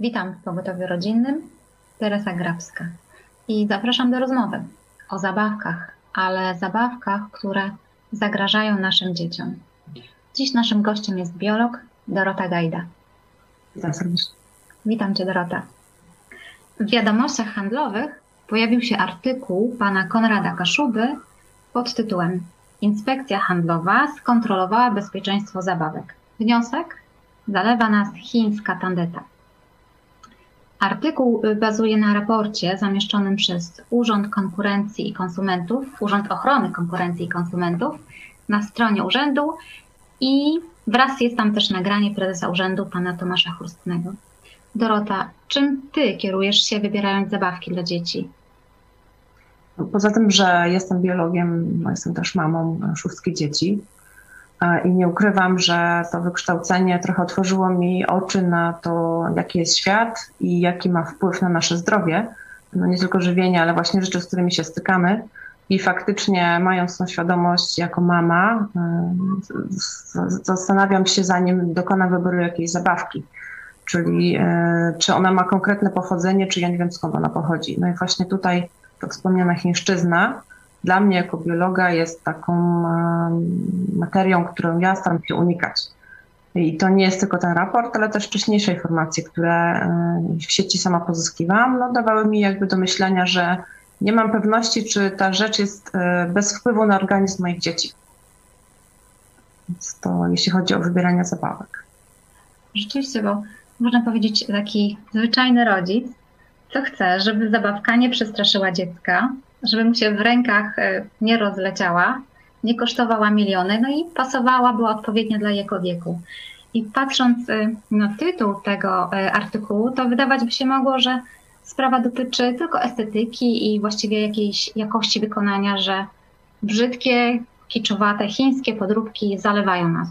Witam w Pogotowiu Rodzinnym, Teresa Grabska. I zapraszam do rozmowy o zabawkach, ale zabawkach, które zagrażają naszym dzieciom. Dziś naszym gościem jest biolog Dorota Gajda. Witam. Witam Cię, Dorota. W wiadomościach handlowych pojawił się artykuł pana Konrada Kaszuby pod tytułem Inspekcja handlowa skontrolowała bezpieczeństwo zabawek. Wniosek? Zalewa nas chińska tandeta. Artykuł bazuje na raporcie zamieszczonym przez Urząd Konkurencji i Konsumentów, Urząd Ochrony Konkurencji i Konsumentów na stronie urzędu i wraz jest tam też nagranie prezesa urzędu pana Tomasza Churstnego. Dorota, czym ty kierujesz się wybierając zabawki dla dzieci? Poza tym, że jestem biologiem, no jestem też mamą szóstki dzieci i nie ukrywam, że to wykształcenie trochę otworzyło mi oczy na to, jaki jest świat i jaki ma wpływ na nasze zdrowie. No nie tylko żywienie, ale właśnie rzeczy, z którymi się stykamy. I faktycznie, mając tą świadomość jako mama, zastanawiam się, zanim dokonam wyboru jakiejś zabawki. Czyli e, czy ona ma konkretne pochodzenie, czy ja nie wiem skąd ona pochodzi. No i właśnie tutaj to wspomniana chińszczyzna dla mnie jako biologa jest taką materią, którą ja staram się unikać. I to nie jest tylko ten raport, ale też wcześniejsze informacje, które w sieci sama pozyskiwałam, no dawały mi jakby do myślenia, że nie mam pewności, czy ta rzecz jest e, bez wpływu na organizm moich dzieci. Więc to jeśli chodzi o wybieranie zabawek. Rzeczywiście, bo można powiedzieć taki zwyczajny rodzic, co chce, żeby zabawka nie przestraszyła dziecka, żeby mu się w rękach e, nie rozleciała, nie kosztowała miliony, no i pasowała, była odpowiednia dla jego wieku. I patrząc e, na tytuł tego e, artykułu, to wydawać by się mogło, że sprawa dotyczy tylko estetyki i właściwie jakiejś jakości wykonania, że brzydkie, kiczowate, chińskie podróbki zalewają nas.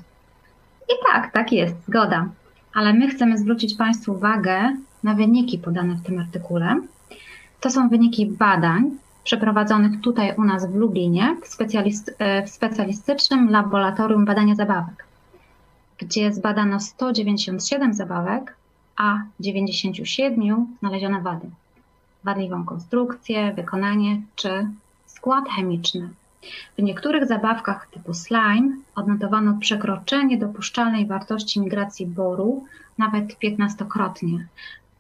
I tak, tak jest, zgoda. Ale my chcemy zwrócić Państwu uwagę na wyniki podane w tym artykule. To są wyniki badań przeprowadzonych tutaj u nas w Lublinie w, specjalist, e, w specjalistycznym laboratorium badania zabawek, gdzie zbadano 197 zabawek, a 97 znaleziono wady. Wadliwą konstrukcję, wykonanie czy skład chemiczny. W niektórych zabawkach typu slime odnotowano przekroczenie dopuszczalnej wartości migracji boru nawet 15-krotnie.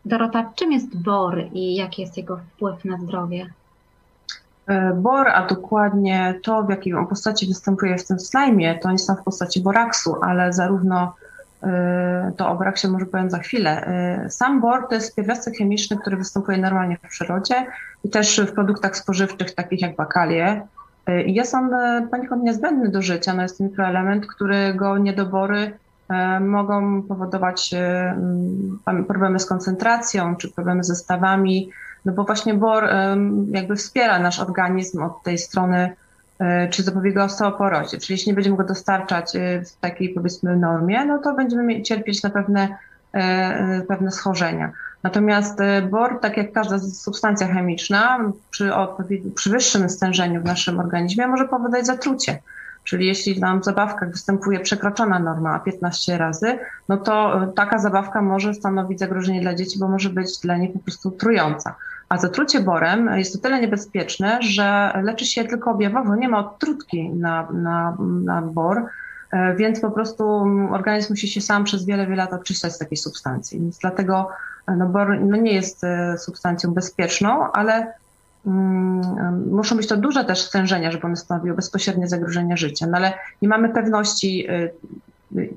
Dorota, czym jest bor i jaki jest jego wpływ na zdrowie? E, bor, a dokładnie to, w jakiej on postaci występuje w tym slajmie, to jest tam w postaci boraksu, ale zarówno e, to o boraksie może powiem za chwilę. E, sam bor to jest pierwiastek chemiczny, który występuje normalnie w przyrodzie i też w produktach spożywczych, takich jak bakalie. I jest on poniekąd niezbędny do życia. No jest to mikroelement, którego niedobory mogą powodować problemy z koncentracją czy problemy ze stawami no bo właśnie bor jakby wspiera nasz organizm od tej strony, e, czy zapobiega osteoporozie. Czyli jeśli nie będziemy go dostarczać e, w takiej powiedzmy normie, no to będziemy cierpieć na pewne, e, pewne schorzenia. Natomiast bor, tak jak każda substancja chemiczna, przy, przy wyższym stężeniu w naszym organizmie może powodować zatrucie. Czyli jeśli w zabawkach występuje przekroczona norma 15 razy, no to taka zabawka może stanowić zagrożenie dla dzieci, bo może być dla nich po prostu trująca. A zatrucie borem jest o tyle niebezpieczne, że leczy się tylko objawowo, nie ma odtrutki na, na, na bor, e, więc po prostu organizm musi się sam przez wiele, wiele lat oczyszczać z takiej substancji. Więc dlatego e, no, bor no, nie jest e, substancją bezpieczną, ale mm, muszą być to duże też stężenia, żeby one stanowiły bezpośrednie zagrożenie życia. No ale nie mamy pewności,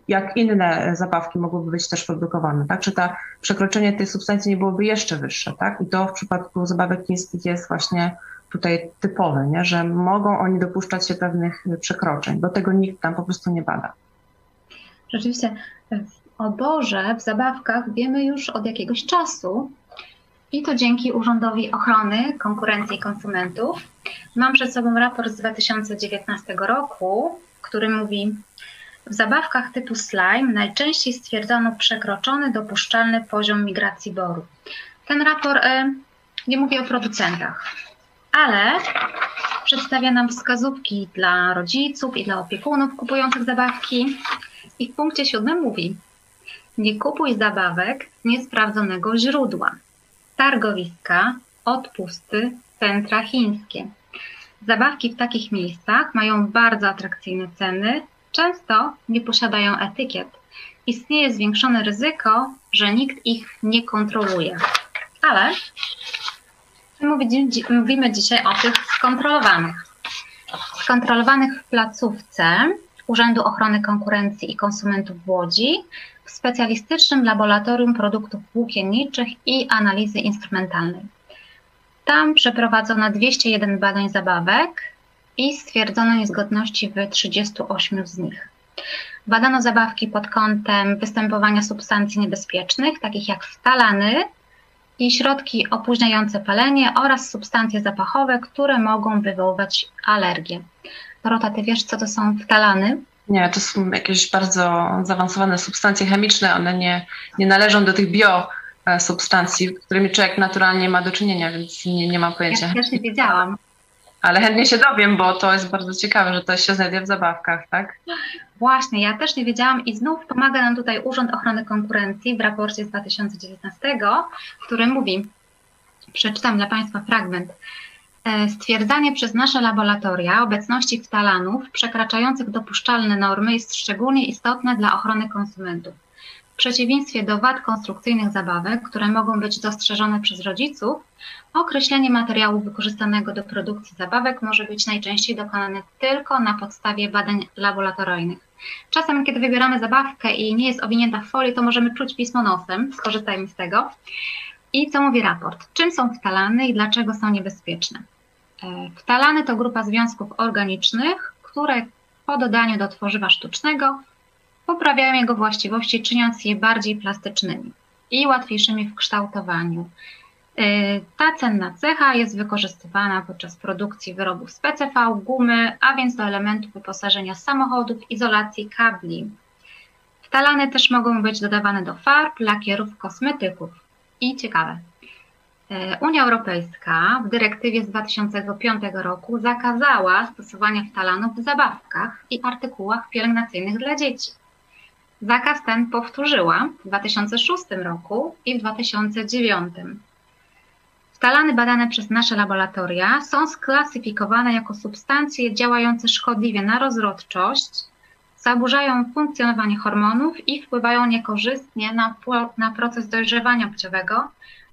jak inne zabawki mogłyby być też produkowane, tak? Czy ta przekroczenie tej substancji nie byłoby jeszcze wyższe, tak? I to w przypadku zabawek chińskich jest właśnie tutaj typowe, nie? że mogą oni dopuszczać się pewnych przekroczeń, bo tego nikt tam po prostu nie bada. Rzeczywiście w oborze, w zabawkach wiemy już od jakiegoś czasu i to dzięki Urzędowi Ochrony Konkurencji i Konsumentów. Mam przed sobą raport z 2019 roku, który mówi, w zabawkach typu slime najczęściej stwierdzono przekroczony dopuszczalny poziom migracji boru. Ten raport y, nie mówi o producentach, ale przedstawia nam wskazówki dla rodziców i dla opiekunów kupujących zabawki. I w punkcie siódmym mówi, nie kupuj zabawek niesprawdzonego źródła. Targowiska, odpusty, centra chińskie. Zabawki w takich miejscach mają bardzo atrakcyjne ceny, często nie posiadają etykiet. Istnieje zwiększone ryzyko, że nikt ich nie kontroluje. Ale mówimy dzisiaj o tych skontrolowanych. Skontrolowanych w placówce Urzędu Ochrony Konkurencji i Konsumentów w Łodzi specjalistycznym laboratorium produktów włókienniczych i analizy instrumentalnej. Tam przeprowadzono 201 badań zabawek i stwierdzono niezgodności w 38 z nich. Badano zabawki pod kątem występowania substancji niebezpiecznych, takich jak ftalany i środki opóźniające palenie oraz substancje zapachowe, które mogą wywoływać alergię. Dorota, ty wiesz, co to są ftalany? Nie, to są jakieś bardzo zaawansowane substancje chemiczne. One nie, nie należą do tych bio substancji, z którymi człowiek naturalnie ma do czynienia, więc nie, nie mam pojęcia. Ja też nie wiedziałam. Ale chętnie się dowiem, bo to jest bardzo ciekawe, że to się znajduje w zabawkach, tak? Właśnie, ja też nie wiedziałam i znów pomaga nam tutaj Urząd Ochrony Konkurencji w raporcie z 2019, który mówi, przeczytam dla Państwa fragment. E, stwierdzanie przez nasze laboratoria obecności ftalanów przekraczających dopuszczalne normy jest szczególnie istotne dla ochrony konsumentów. W przeciwieństwie do wad konstrukcyjnych zabawek, które mogą być dostrzeżone przez rodziców, określenie materiału wykorzystanego do produkcji zabawek może być najczęściej dokonane tylko na podstawie badań laboratoryjnych. Czasem, kiedy wybieramy zabawkę i nie jest owinięta w folii, to możemy czuć pismo nosem, skorzystajmy z tego. I co mówi raport? Czym są ftalany i dlaczego są niebezpieczne? E, ftalany to grupa związków organicznych, które po dodaniu do tworzywa sztucznego poprawiają jego właściwości, czyniąc je bardziej plastycznymi i łatwiejszymi w kształtowaniu. E, ta cenna cecha jest wykorzystywana podczas produkcji wyrobów z PCV, gumy, a więc do elementów wyposażenia samochodów, izolacji kabli. Ftalany też mogą być dodawane do farb, lakierów, kosmetyków. I ciekawe, e, Unia Europejska w dyrektywie z 2005 roku zakazała stosowania ftalanów w zabawkach i artykułach pielęgnacyjnych dla dzieci. Zakaz ten powtórzyła w 2006 roku i w 2009. Ftalany badane przez nasze laboratoria są sklasyfikowane jako substancje działające szkodliwie na rozrodczość, zaburzają funkcjonowanie hormonów i wpływają niekorzystnie na, na proces dojrzewania płciowego,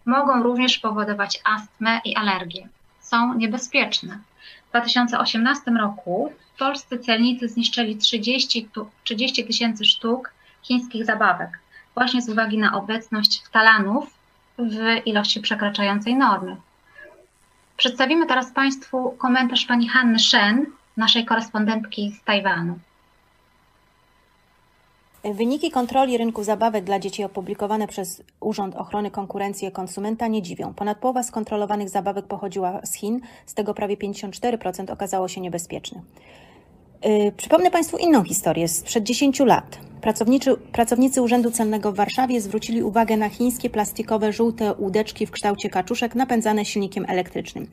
mogą również powodować astmę i alergię. Są niebezpieczne. W 2018 roku polscy celnicy zniszczyli 30 tysięcy sztuk chińskich zabawek, właśnie z uwagi na obecność ftalanów w ilości przekraczającej normy. Przedstawimy teraz Państwu komentarz pani Hanny Shen, naszej korespondentki z Tajwanu. Wyniki kontroli rynku zabawek dla dzieci opublikowane przez Urząd Ochrony Konkurencji i Konsumenta nie dziwią. Ponad połowa skontrolowanych zabawek pochodziła z Chin, z tego prawie 54% okazało się niebezpieczne. Yy, przypomnę Państwu inną historię sprzed 10 lat. pracownicy Urzędu Celnego w Warszawie zwrócili uwagę na chińskie plastikowe żółte łódeczki w kształcie kaczuszek napędzane silnikiem elektrycznym.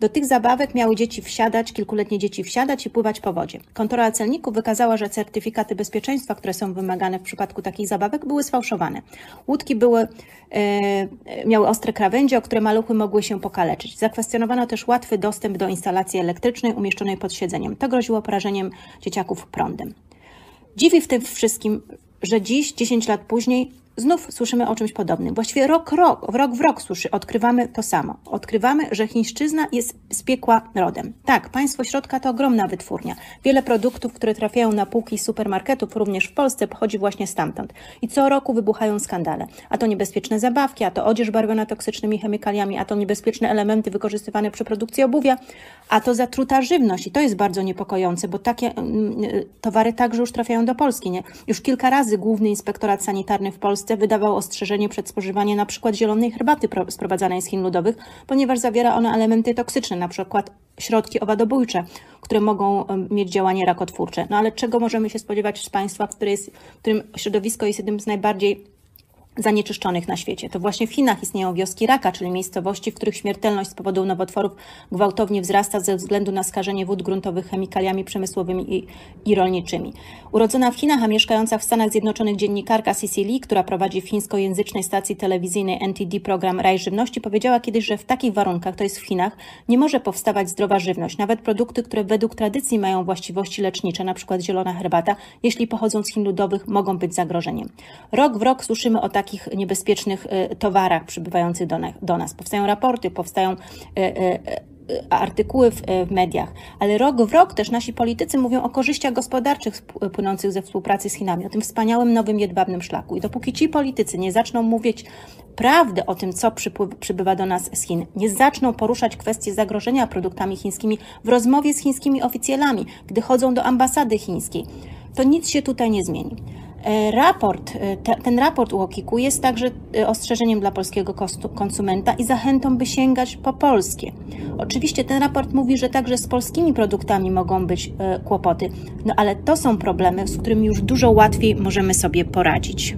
Do tych zabawek miały dzieci wsiadać, kilkuletnie dzieci wsiadać i pływać po wodzie. Kontrola celników wykazała, że certyfikaty bezpieczeństwa, które są wymagane w przypadku takich zabawek, były sfałszowane. Łódki były, e, miały ostre krawędzie, o które maluchy mogły się pokaleczyć. Zakwestionowano też łatwy dostęp do instalacji elektrycznej umieszczonej pod siedzeniem. To groziło porażeniem dzieciaków prądem. Dziwi w tym wszystkim, że dziś, 10 lat później, znów słyszymy o czymś podobnym. Właściwie rok, rok, rok w rok słyszy, odkrywamy to samo. Odkrywamy, że chińszczyzna jest z piekła rodem. Tak, państwo środka to ogromna wytwórnia. Wiele produktów, które trafiają na półki supermarketów, również w Polsce, pochodzi właśnie stamtąd. I co roku wybuchają skandale. A to niebezpieczne zabawki, a to odzież barwiona toksycznymi chemikaliami, a to niebezpieczne elementy wykorzystywane przy produkcji obuwia, a to zatruta żywność. I to jest bardzo niepokojące, bo takie mm, towary także już trafiają do Polski. Nie? Już kilka razy Główny Inspektorat Sanitarny w Polsce Polsce wydawał ostrzeżenie przed spożywaniem przykład zielonej herbaty sprowadzanej z Chin ludowych, ponieważ zawiera ona elementy toksyczne, przykład środki owadobójcze, które mogą mieć działanie rakotwórcze. No ale czego możemy się spodziewać z państwa, w którym środowisko jest jednym z najbardziej zanieczyszczonych na świecie. To właśnie w Chinach istnieją wioski raka, czyli miejscowości, w których śmiertelność z powodu nowotworów gwałtownie wzrasta ze względu na skażenie wód gruntowych chemikaliami przemysłowymi i, i rolniczymi. Urodzona w Chinach, a mieszkająca w Stanach Zjednoczonych dziennikarka Cici Lee, która prowadzi w chińskojęzycznej stacji telewizyjnej NTD program Raj Żywności, powiedziała kiedyś, że w takich warunkach, to jest w Chinach, nie może powstawać zdrowa żywność. Nawet produkty, które według tradycji mają właściwości lecznicze, np. zielona herbata, jeśli pochodzą z Chin ludowych, mogą być zagrożeniem. Rok w rok słyszymy o takich niebezpiecznych y, towarach przybywających do, nas. Powstają raporty, powstają y, y, artykuły w, w, mediach, ale rok w rok też nasi politycy mówią o korzyściach gospodarczych płynących ze współpracy z Chinami, o tym wspaniałym nowym jedwabnym szlaku. I dopóki ci politycy nie zaczną mówić prawdę o tym, co przybywa do nas z Chin, nie zaczną poruszać kwestie zagrożenia produktami chińskimi w rozmowie z chińskimi oficjalami, gdy chodzą do ambasady chińskiej, to nic się tutaj nie zmieni. E, raport, e, ten raport UOKiK-u jest także e, ostrzeżeniem dla polskiego konsumenta i zachętą, by sięgać po polskie. Oczywiście ten raport mówi, że także z polskimi produktami mogą być kłopoty, no ale to są problemy, z którymi już dużo łatwiej możemy sobie poradzić.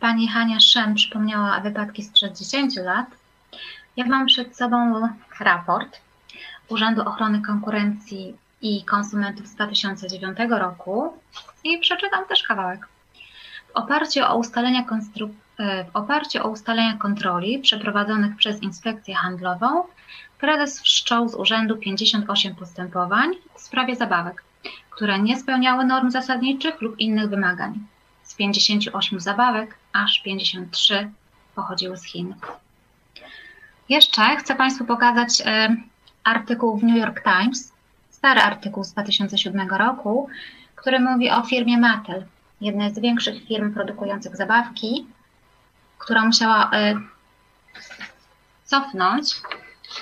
Pani Hania Szem przypomniała wypadki sprzed 10 lat. Ja mam przed sobą raport Urzędu Ochrony Konkurencji i Konsumentów z 2009 roku i przeczytam też kawałek. W oparciu o ustalenia, e, w oparciu o ustalenia kontroli przeprowadzonych przez Inspekcję Handlową, prezes wszczął z urzędu 58 postępowań w sprawie zabawek, które nie spełniały norm zasadniczych lub innych wymagań. Z 58 zabawek aż 53 pochodziły z Chin. Jeszcze chcę Państwu pokazać e, artykuł w New York Times stary artykuł z 2007 roku, który mówi o firmie Mattel, jednej z większych firm produkujących zabawki, która musiała y, cofnąć,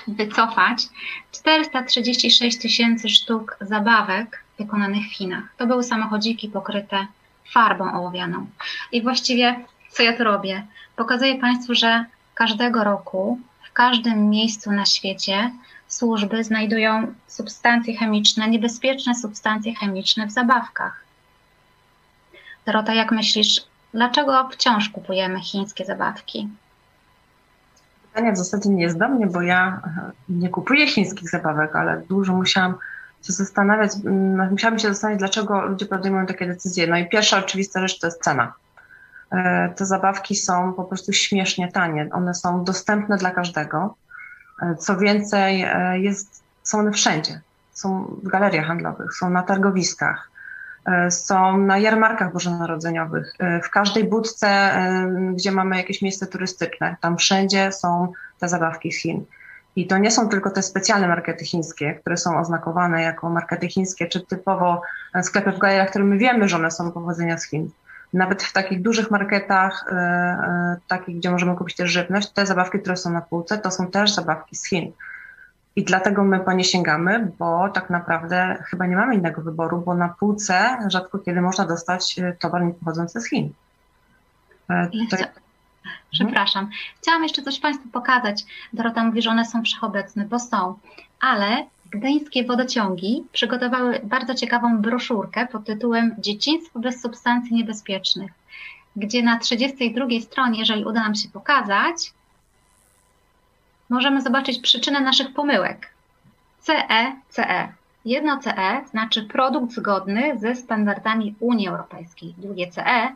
wycofać 436 tysięcy sztuk zabawek wykonanych w Chinach. To były samochodziki pokryte farbą ołowianą. I właściwie co ja tu robię? Pokazuję Państwu, że każdego roku w każdym miejscu na świecie służby znajdują substancje chemiczne, niebezpieczne substancje chemiczne w zabawkach. Dorota, jak myślisz, dlaczego wciąż kupujemy chińskie zabawki? Pytanie w zasadzie nie jest do mnie, bo ja nie kupuję chińskich zabawek, ale dużo musiałam się zastanawiać, mm, musiałam się zastanowić, dlaczego ludzie podejmują takie decyzje. No i pierwsza oczywista rzecz to jest cena. E, te zabawki są po prostu śmiesznie tanie. One są dostępne dla każdego. E, co więcej, e, jest, są one wszędzie. Są w galeriach handlowych, są na targowiskach, e, są na jarmarkach bożonarodzeniowych, w każdej budce, gdzie mamy jakieś miejsce turystyczne. Tam wszędzie są te zabawki z Chin. I to nie są tylko te specjalne markety chińskie, które są oznakowane jako markety chińskie, czy typowo sklepy w galeriach, które my wiemy, że one są pochodzenia z Chin nawet w takich dużych marketach, e, e, takich, gdzie możemy kupić też żywność, te zabawki, które są na półce, to są też zabawki z Chin. I dlatego my po nie sięgamy, bo tak naprawdę chyba nie mamy innego wyboru, bo na półce rzadko kiedy można dostać e, towar nie pochodzący z Chin. To... Przepraszam. Chciałam jeszcze coś Państwu pokazać. Dorota mówi, że one są wszechobecne, bo są, ale Gdańskie wodociągi przygotowały bardzo ciekawą broszurkę pod tytułem Dzieciństwo bez substancji niebezpiecznych, gdzie na 32 stronie, jeżeli uda nam się pokazać, możemy zobaczyć przyczynę naszych pomyłek. CE, CE. Jedno CE znaczy produkt zgodny ze standardami Unii Europejskiej. Drugie CE,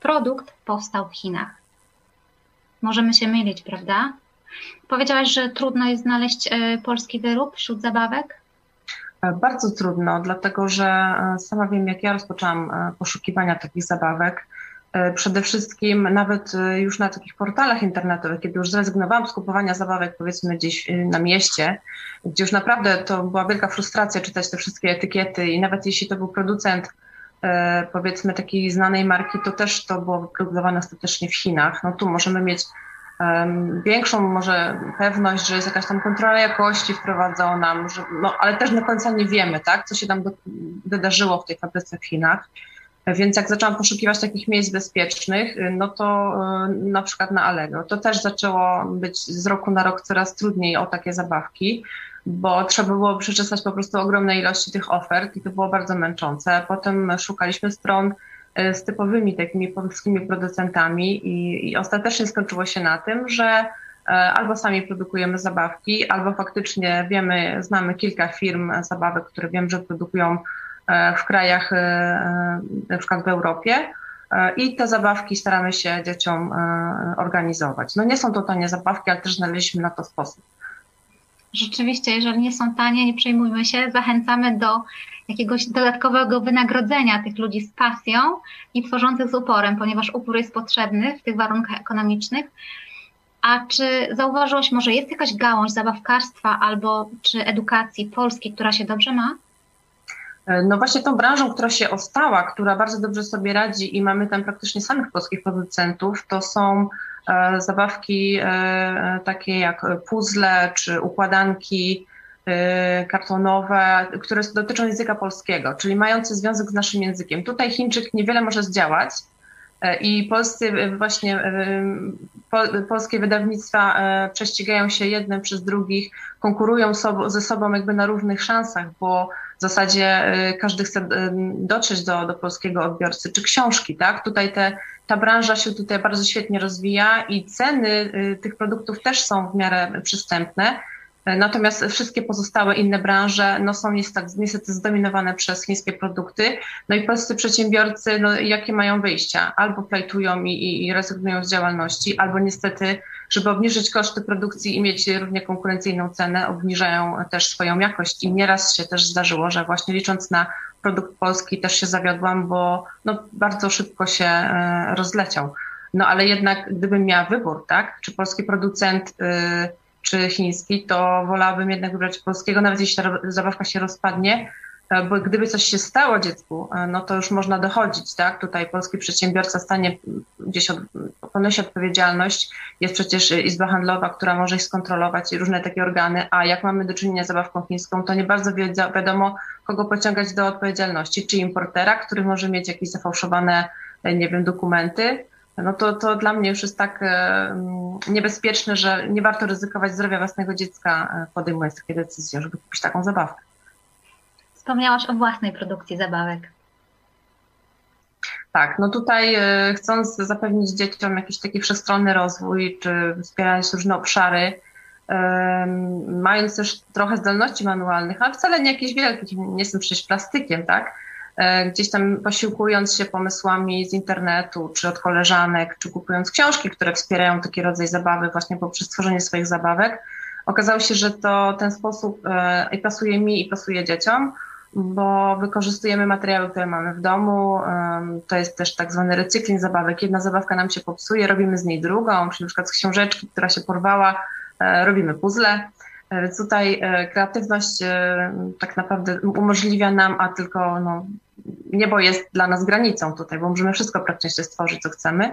produkt powstał w Chinach. Możemy się mylić, prawda? Powiedziałaś, że trudno jest znaleźć e, polski wyrób wśród zabawek? E, bardzo trudno, dlatego że e, sama wiem, jak ja rozpoczęłam poszukiwania takich zabawek. Przede wszystkim nawet już na takich portalach internetowych, kiedy już zrezygnowałam z kupowania zabawek powiedzmy gdzieś na mieście, gdzie już naprawdę to była wielka frustracja czytać te wszystkie etykiety i nawet jeśli to był producent powiedzmy takiej znanej marki, to też to było wyprodukowane ostatecznie w Chinach. No tu możemy mieć większą może pewność, że jest jakaś tam kontrola jakości wprowadzona, że, no, ale też do końca nie wiemy, tak, co się tam wydarzyło w tej fabryce w Chinach. Więc jak zaczęłam poszukiwać takich miejsc bezpiecznych, no to na przykład na Allegro, to też zaczęło być z roku na rok coraz trudniej o takie zabawki, bo trzeba było przeczesać po prostu ogromne ilości tych ofert i to było bardzo męczące. Potem szukaliśmy stron z typowymi takimi polskimi producentami i, i ostatecznie skończyło się na tym, że albo sami produkujemy zabawki, albo faktycznie wiemy, znamy kilka firm zabawek, które wiem, że produkują w krajach, na przykład w Europie, i te zabawki staramy się dzieciom organizować. No nie są to tanie zabawki, ale też znaleźliśmy na to sposób rzeczywiście, jeżeli nie są tanie, nie przejmujmy się, zachęcamy do jakiegoś dodatkowego wynagrodzenia tych ludzi z pasją i tworzących z uporem, ponieważ upór jest potrzebny w tych warunkach ekonomicznych. A czy zauważyłeś, może jest jakaś gałąź zabawkarstwa albo czy edukacji polskiej, która się dobrze ma? No właśnie tą branżą, która się ostała, która bardzo dobrze sobie radzi i mamy tam praktycznie samych polskich producentów, to są E, zabawki e, takie jak puzzle czy układanki e, kartonowe, które dotyczą języka polskiego, czyli mające związek z naszym językiem. Tutaj Chińczyk niewiele może zdziałać i polscy właśnie polskie wydawnictwa prześcigają się jedne przez drugich, konkurują ze sobą jakby na równych szansach, bo w zasadzie każdy chce dotrzeć do, do polskiego odbiorcy, czy książki, tak? Tutaj te ta branża się tutaj bardzo świetnie rozwija i ceny tych produktów też są w miarę przystępne. Natomiast wszystkie pozostałe inne branże no, są niestety zdominowane przez chińskie produkty. No i polscy przedsiębiorcy, no, jakie mają wyjścia? Albo plajtują i, i rezygnują z działalności, albo niestety, żeby obniżyć koszty produkcji i mieć równie konkurencyjną cenę, obniżają też swoją jakość. I nieraz się też zdarzyło, że właśnie licząc na produkt polski też się zawiodłam, bo no, bardzo szybko się e, rozleciał. No ale jednak gdybym miała wybór, tak, czy polski producent, y, czy chiński, to wolałabym jednak wybrać polskiego, nawet jeśli ta zabawka się rozpadnie, e, bo gdyby coś się stało dziecku, e, no to już można dochodzić, tak? Tutaj polski przedsiębiorca stanie gdzieś, od, ponosi odpowiedzialność. Jest przecież Izba Handlowa, która może ich skontrolować i różne takie organy, a jak mamy do czynienia z zabawką chińską, to nie bardzo wiadomo, kogo pociągać do odpowiedzialności, czy importera, który może mieć jakieś zafałszowane, e, nie wiem, dokumenty, no to, to dla mnie już jest tak e, niebezpieczne, że nie warto ryzykować zdrowia własnego dziecka, e, podejmując takie decyzje, żeby kupić taką zabawkę. Wspomniałaś o własnej produkcji zabawek. Tak, no tutaj chcąc zapewnić dzieciom jakiś taki wszechstronny rozwój, czy wspierając różne obszary, mając też trochę zdolności manualnych, ale wcale nie jakieś wielkie, nie jestem przecież plastykiem, tak? E, gdzieś tam posiłkując się pomysłami z internetu, czy od koleżanek, czy kupując książki, które wspierają taki rodzaj zabawy właśnie poprzez tworzenie swoich zabawek, okazało się, że to ten sposób e, i pasuje mi, i pasuje dzieciom, bo wykorzystujemy materiały, które mamy w domu. To jest też tak zwany recykling zabawek. Jedna zabawka nam się popsuje, robimy z niej drugą, czyli na przykład z książeczki, która się porwała, E, robimy puzzle. E, więc tutaj e, kreatywność tak naprawdę umożliwia nam, a tylko no, niebo jest dla nas granicą tutaj, bo możemy wszystko praktycznie stworzyć, co chcemy.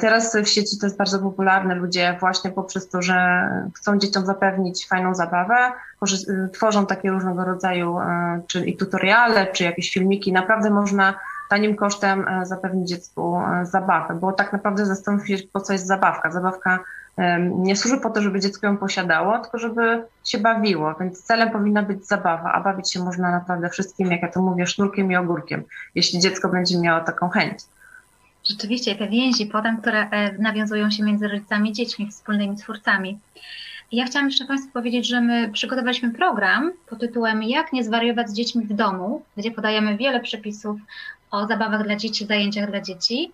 Teraz w sieci to jest bardzo popularne. Ludzie właśnie poprzez to, że chcą dzieciom zapewnić fajną zabawę, tworzą takie różnego rodzaju, czyli tutoriale, czy jakieś filmiki. Naprawdę można tanim kosztem zapewnić dziecku zabawę, bo tak naprawdę zastanowić się, po co jest zabawka. Zabawka nie służy po to, żeby dziecko ją posiadało, tylko żeby się bawiło, więc celem powinna być zabawa, a bawić się można naprawdę wszystkim, jak ja to mówię, sznurkiem i ogórkiem, jeśli dziecko będzie miało taką chęć. Rzeczywiście, te więzi potem, które e, nawiązują się między rodzicami i dziećmi, wspólnymi twórcami. Ja chciałam jeszcze Państwu powiedzieć, że my przygotowaliśmy program pod tytułem Jak nie zwariować z dziećmi w domu, gdzie podajemy wiele przepisów o zabawach dla dzieci, zajęciach dla dzieci.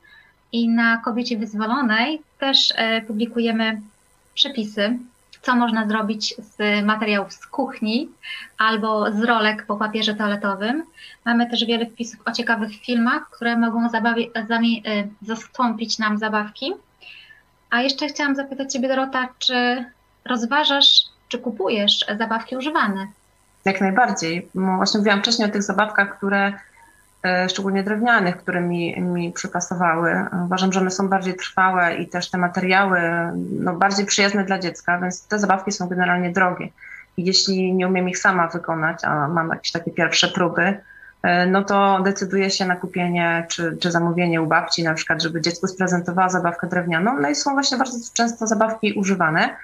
I na Kobiecie Wyzwolonej też e, publikujemy przepisy, co można zrobić z materiałów z kuchni albo z rolek po papierze toaletowym. Mamy też wiele wpisów o ciekawych filmach, które mogą zabawi- e, zastąpić nam zabawki. A jeszcze chciałam zapytać Ciebie, Dorota, czy rozważasz, czy kupujesz zabawki używane? Jak najbardziej. Właśnie mówiłam wcześniej o tych zabawkach, które szczególnie drewnianych, które mi, mi przypasowały. Uważam, że one są bardziej trwałe i też te materiały no, bardziej przyjazne dla dziecka, więc te zabawki są generalnie drogie. I jeśli nie umiem ich sama wykonać, a mam jakieś takie pierwsze próby, e, no to decyduję się na kupienie czy, czy zamówienie u babci, na przykład, żeby dziecku sprezentowała zabawkę drewnianą. No i są właśnie bardzo często zabawki używane.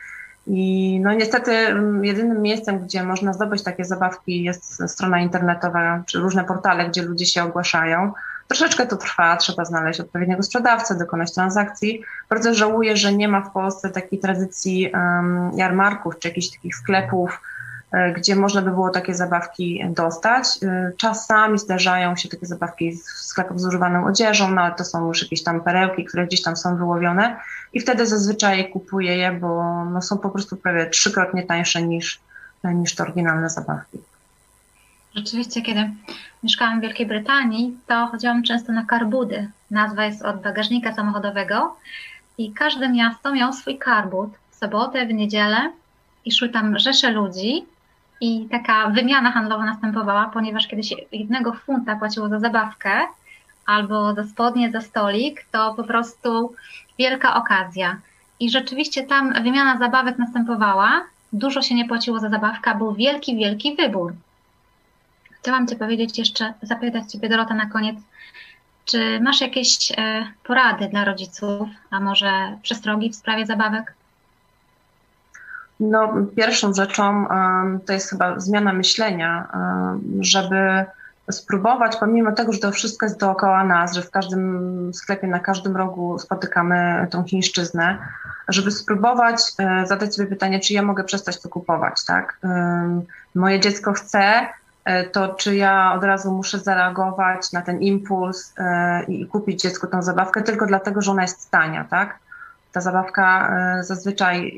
I no niestety mm, jedynym miejscem, gdzie można zdobyć takie zabawki jest strona internetowa, czy różne portale, gdzie ludzie się ogłaszają. Troszeczkę to trwa, trzeba znaleźć odpowiedniego sprzedawcę, dokonać transakcji. Bardzo żałuję, że nie ma w Polsce takiej tradycji um, jarmarków czy jakichś takich sklepów, gdzie można by było takie zabawki dostać. E, czasami zdarzają się takie zabawki w sklepach z używaną odzieżą, no ale to są już jakieś tam perełki, które gdzieś tam są wyłowione i wtedy zazwyczaj kupuję je, bo no, są po prostu prawie trzykrotnie tańsze niż, niż te oryginalne zabawki. Rzeczywiście, kiedy mieszkałam w Wielkiej Brytanii, to chodziłam często na karbudy. Nazwa jest od bagażnika samochodowego i każde miasto miało swój karbud w sobotę, w niedzielę i szły tam rzesze ludzi i taka wymiana handlowa następowała, ponieważ kiedy się jednego funta płaciło za zabawkę albo za spodnie, za stolik, to po prostu wielka okazja. I rzeczywiście tam wymiana zabawek następowała, dużo się nie płaciło za zabawkę, był wielki, wielki wybór. Chciałam Cię powiedzieć jeszcze, zapytać Ciebie Dorota na koniec, czy masz jakieś e, porady dla rodziców, a może przestrogi w sprawie zabawek? No, pierwszą rzeczą to jest chyba zmiana myślenia, żeby spróbować, pomimo tego, że to wszystko jest dookoła nas, że w każdym sklepie, na każdym rogu spotykamy tą chińszczyznę, żeby spróbować e, zadać sobie pytanie, czy ja mogę przestać to kupować, tak? Moje dziecko chce, e, to czy ja od razu muszę zareagować na ten impuls e, i kupić dziecku tą zabawkę tylko dlatego, że ona jest tania, tak? Ta zabawka e, zazwyczaj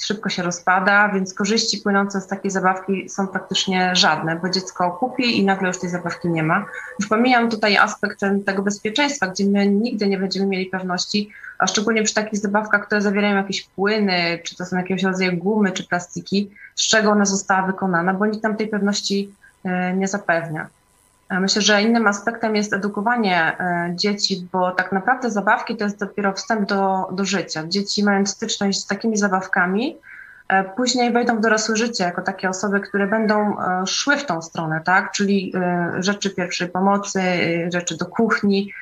szybko się rozpada, więc korzyści płynące z takiej zabawki są praktycznie żadne, bo dziecko kupi i nagle już tej zabawki nie ma. Już pomijam tutaj aspekt tego bezpieczeństwa, gdzie my nigdy nie będziemy mieli pewności, a szczególnie przy takich zabawkach, które zawierają jakieś płyny, czy to są jakiegoś rodzaju gumy, czy plastiki, z czego ona została wykonana, bo nikt tam tej pewności e, nie zapewnia. Myślę, że innym aspektem jest edukowanie e, dzieci, bo tak naprawdę zabawki to jest dopiero wstęp do, do życia. Dzieci mają styczność z takimi zabawkami, e, później wejdą w dorosłe życie jako takie osoby, które będą e, szły w tą stronę, tak? Czyli rzeczy pierwszej pomocy, rzeczy do kuchni,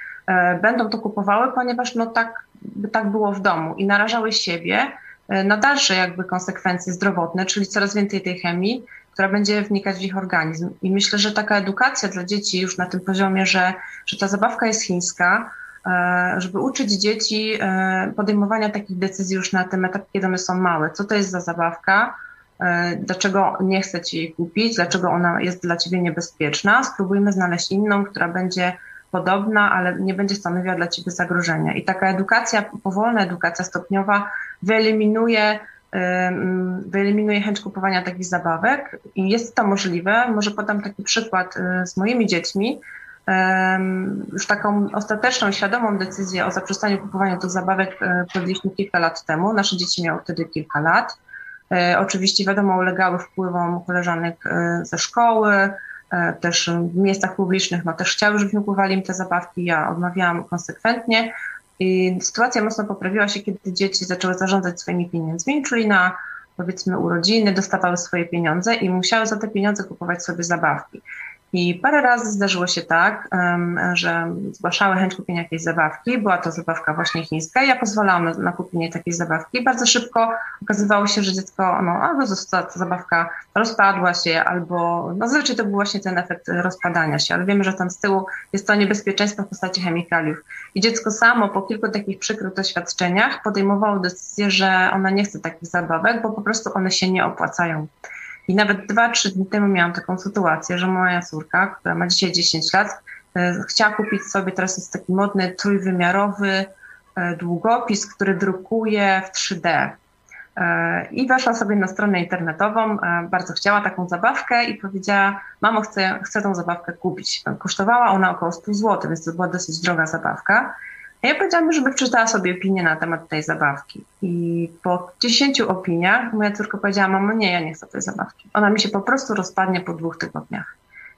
będą to kupowały, ponieważ no tak, tak było w domu i narażały siebie na dalsze jakby konsekwencje zdrowotne, czyli coraz więcej tej chemii, która będzie wnikać w ich organizm. I myślę, że taka edukacja dla dzieci już na tym poziomie, że, że ta zabawka jest chińska, e, żeby uczyć dzieci e, podejmowania takich decyzji już na tym etapie, kiedy one są małe. Co to jest za zabawka? E, dlaczego nie chcę ci jej kupić? Dlaczego ona jest dla ciebie niebezpieczna? Spróbujmy znaleźć inną, która będzie podobna, ale nie będzie stanowiła dla ciebie zagrożenia. I taka edukacja, powolna edukacja stopniowa wyeliminuje wyeliminuje chęć kupowania takich zabawek i jest to możliwe. Może podam taki przykład y, z moimi dziećmi. Już taką ostateczną, świadomą decyzję o zaprzestaniu kupowania tych zabawek y, podjęliśmy kilka lat temu. Nasze dzieci miały wtedy kilka lat. Y, oczywiście wiadomo, ulegały wpływom koleżanek ze szkoły, też w miejscach publicznych, no też chciały, żebyśmy kupowali im te zabawki. Ja odmawiałam konsekwentnie, i sytuacja mocno poprawiła się, kiedy dzieci zaczęły zarządzać swoimi pieniędzmi, czyli na powiedzmy urodziny dostawały swoje pieniądze i musiały za te pieniądze kupować sobie zabawki. I parę razy zdarzyło się tak, że zgłaszały chęć kupienia jakiejś zabawki. Była to zabawka właśnie chińska. Ja pozwalałam na, kupienie takiej zabawki. Bardzo szybko okazywało się, że dziecko, no, albo została ta zabawka rozpadła się, albo no zazwyczaj to był właśnie ten efekt rozpadania się, ale wiemy, że tam z tyłu jest to niebezpieczeństwo w postaci chemikaliów. I dziecko samo po kilku takich przykrych doświadczeniach podejmowało decyzję, że ona nie chce takich zabawek, bo po prostu one się nie opłacają. I nawet dwa, trzy dni temu miałam taką sytuację, że moja córka, która ma dzisiaj 10 lat, e, chciała kupić sobie, teraz jest taki modny, trójwymiarowy e, długopis, który drukuje w 3D. E, I weszła sobie na stronę internetową, bardzo chciała taką zabawkę i powiedziała, mamo, chcę, chcę tą zabawkę kupić. Kosztowała ona około 100 zł, więc to była dosyć droga zabawka. Ja powiedziałam, żeby przeczytała sobie opinię na temat tej zabawki. I po 10 opiniach moja córka powiedziała, mamo, nie, ja nie chcę tej zabawki. Ona mi się po prostu rozpadnie po dwóch tygodniach.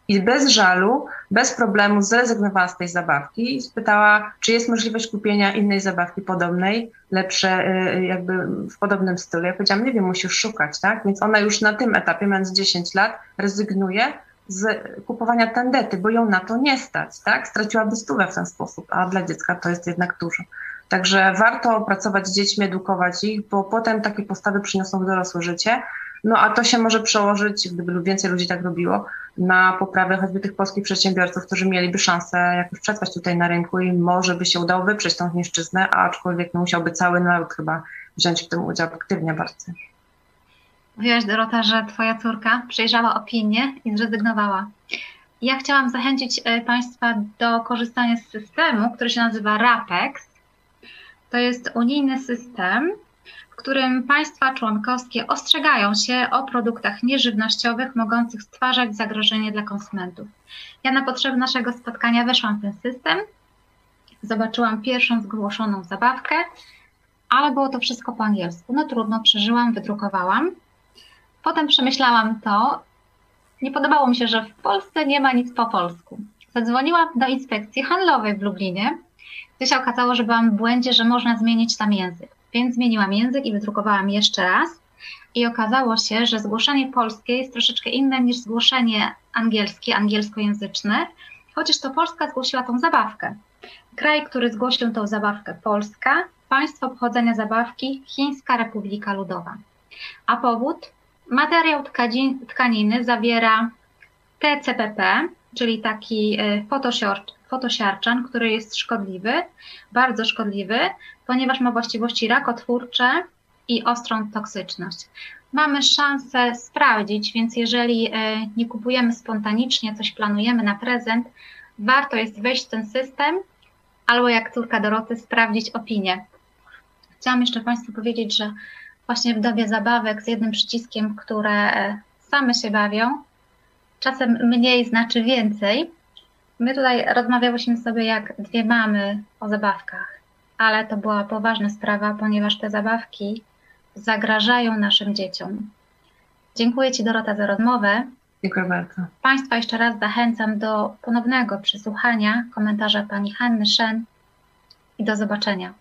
I bez żalu, bez problemu zrezygnowała z tej zabawki i spytała, czy jest możliwość kupienia innej zabawki podobnej, lepsze, y, jakby w podobnym stylu. Ja powiedziałam, nie wiem, musisz szukać, tak? Więc ona już na tym etapie, mając 10 lat, rezygnuje z kupowania tandety, bo ją na to nie stać, tak? Straciłaby stówę w ten sposób, a dla dziecka to jest jednak dużo. Także warto pracować z dziećmi, edukować ich, bo potem takie postawy przyniosą w dorosłe życie, No a to się może przełożyć, gdyby więcej ludzi tak robiło, na poprawę choćby tych polskich przedsiębiorców, którzy mieliby szansę jakoś przetrwać tutaj na rynku i może by się udało wyprzeć tą niszczyznę, aczkolwiek no, musiałby cały naród chyba wziąć w tym udział aktywnie bardzo. Mówiłaś Dorota, że twoja córka przejrzała opinię i zrezygnowała. Ja chciałam zachęcić e, Państwa do korzystania z systemu, który się nazywa RAPEX. To jest unijny system, w którym państwa członkowskie ostrzegają się o produktach nieżywnościowych mogących stwarzać zagrożenie dla konsumentów. Ja na potrzeby naszego spotkania weszłam w ten system, zobaczyłam pierwszą zgłoszoną zabawkę, ale było to wszystko po angielsku. No trudno, przeżyłam, wydrukowałam. Potem przemyślałam to. Nie podobało mi się, że w Polsce nie ma nic po polsku. Zadzwoniłam do inspekcji handlowej w Lublinie, gdzie się okazało, że byłam w błędzie, że można zmienić tam język. Więc zmieniłam język i wydrukowałam jeszcze raz. I okazało się, że zgłoszenie polskie jest troszeczkę inne niż zgłoszenie angielskie, angielskojęzyczne, chociaż to Polska zgłosiła tą zabawkę. Kraj, który zgłosił tą zabawkę Polska, państwo pochodzenia zabawki Chińska Republika Ludowa. A powód? Materiał tkaniny zawiera TCPP, czyli taki y, fotosiarczan, który jest szkodliwy, bardzo szkodliwy, ponieważ ma właściwości rakotwórcze i ostrą toksyczność. Mamy szansę sprawdzić, więc jeżeli y, nie kupujemy spontanicznie, coś planujemy na prezent, warto jest wejść w ten system albo jak córka Doroty sprawdzić opinię. Chciałam jeszcze Państwu powiedzieć, że właśnie w dobie zabawek z jednym przyciskiem, które e, same się bawią, czasem mniej znaczy więcej. My tutaj rozmawiałyśmy sobie jak dwie mamy o zabawkach, ale to była poważna sprawa, ponieważ te zabawki zagrażają naszym dzieciom. Dziękuję Ci Dorota za rozmowę. Dziękuję bardzo. Państwa jeszcze raz zachęcam do ponownego przesłuchania komentarza pani Hanny Szen i do zobaczenia.